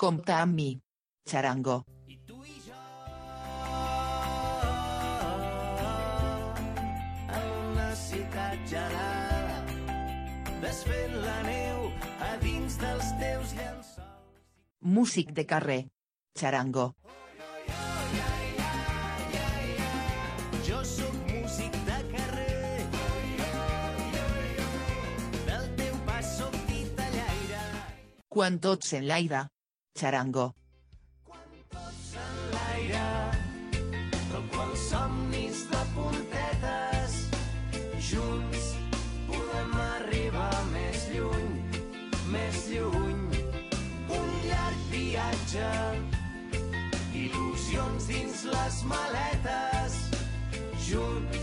Compta. Charango. a. Músic de carrer. Charango. Músic de carrer, titellaire, Quan tots enlaire. Charango. puntetes, junts podem arribar més lluny, més lluny, un viatge, il·lusions dins les maletes, junts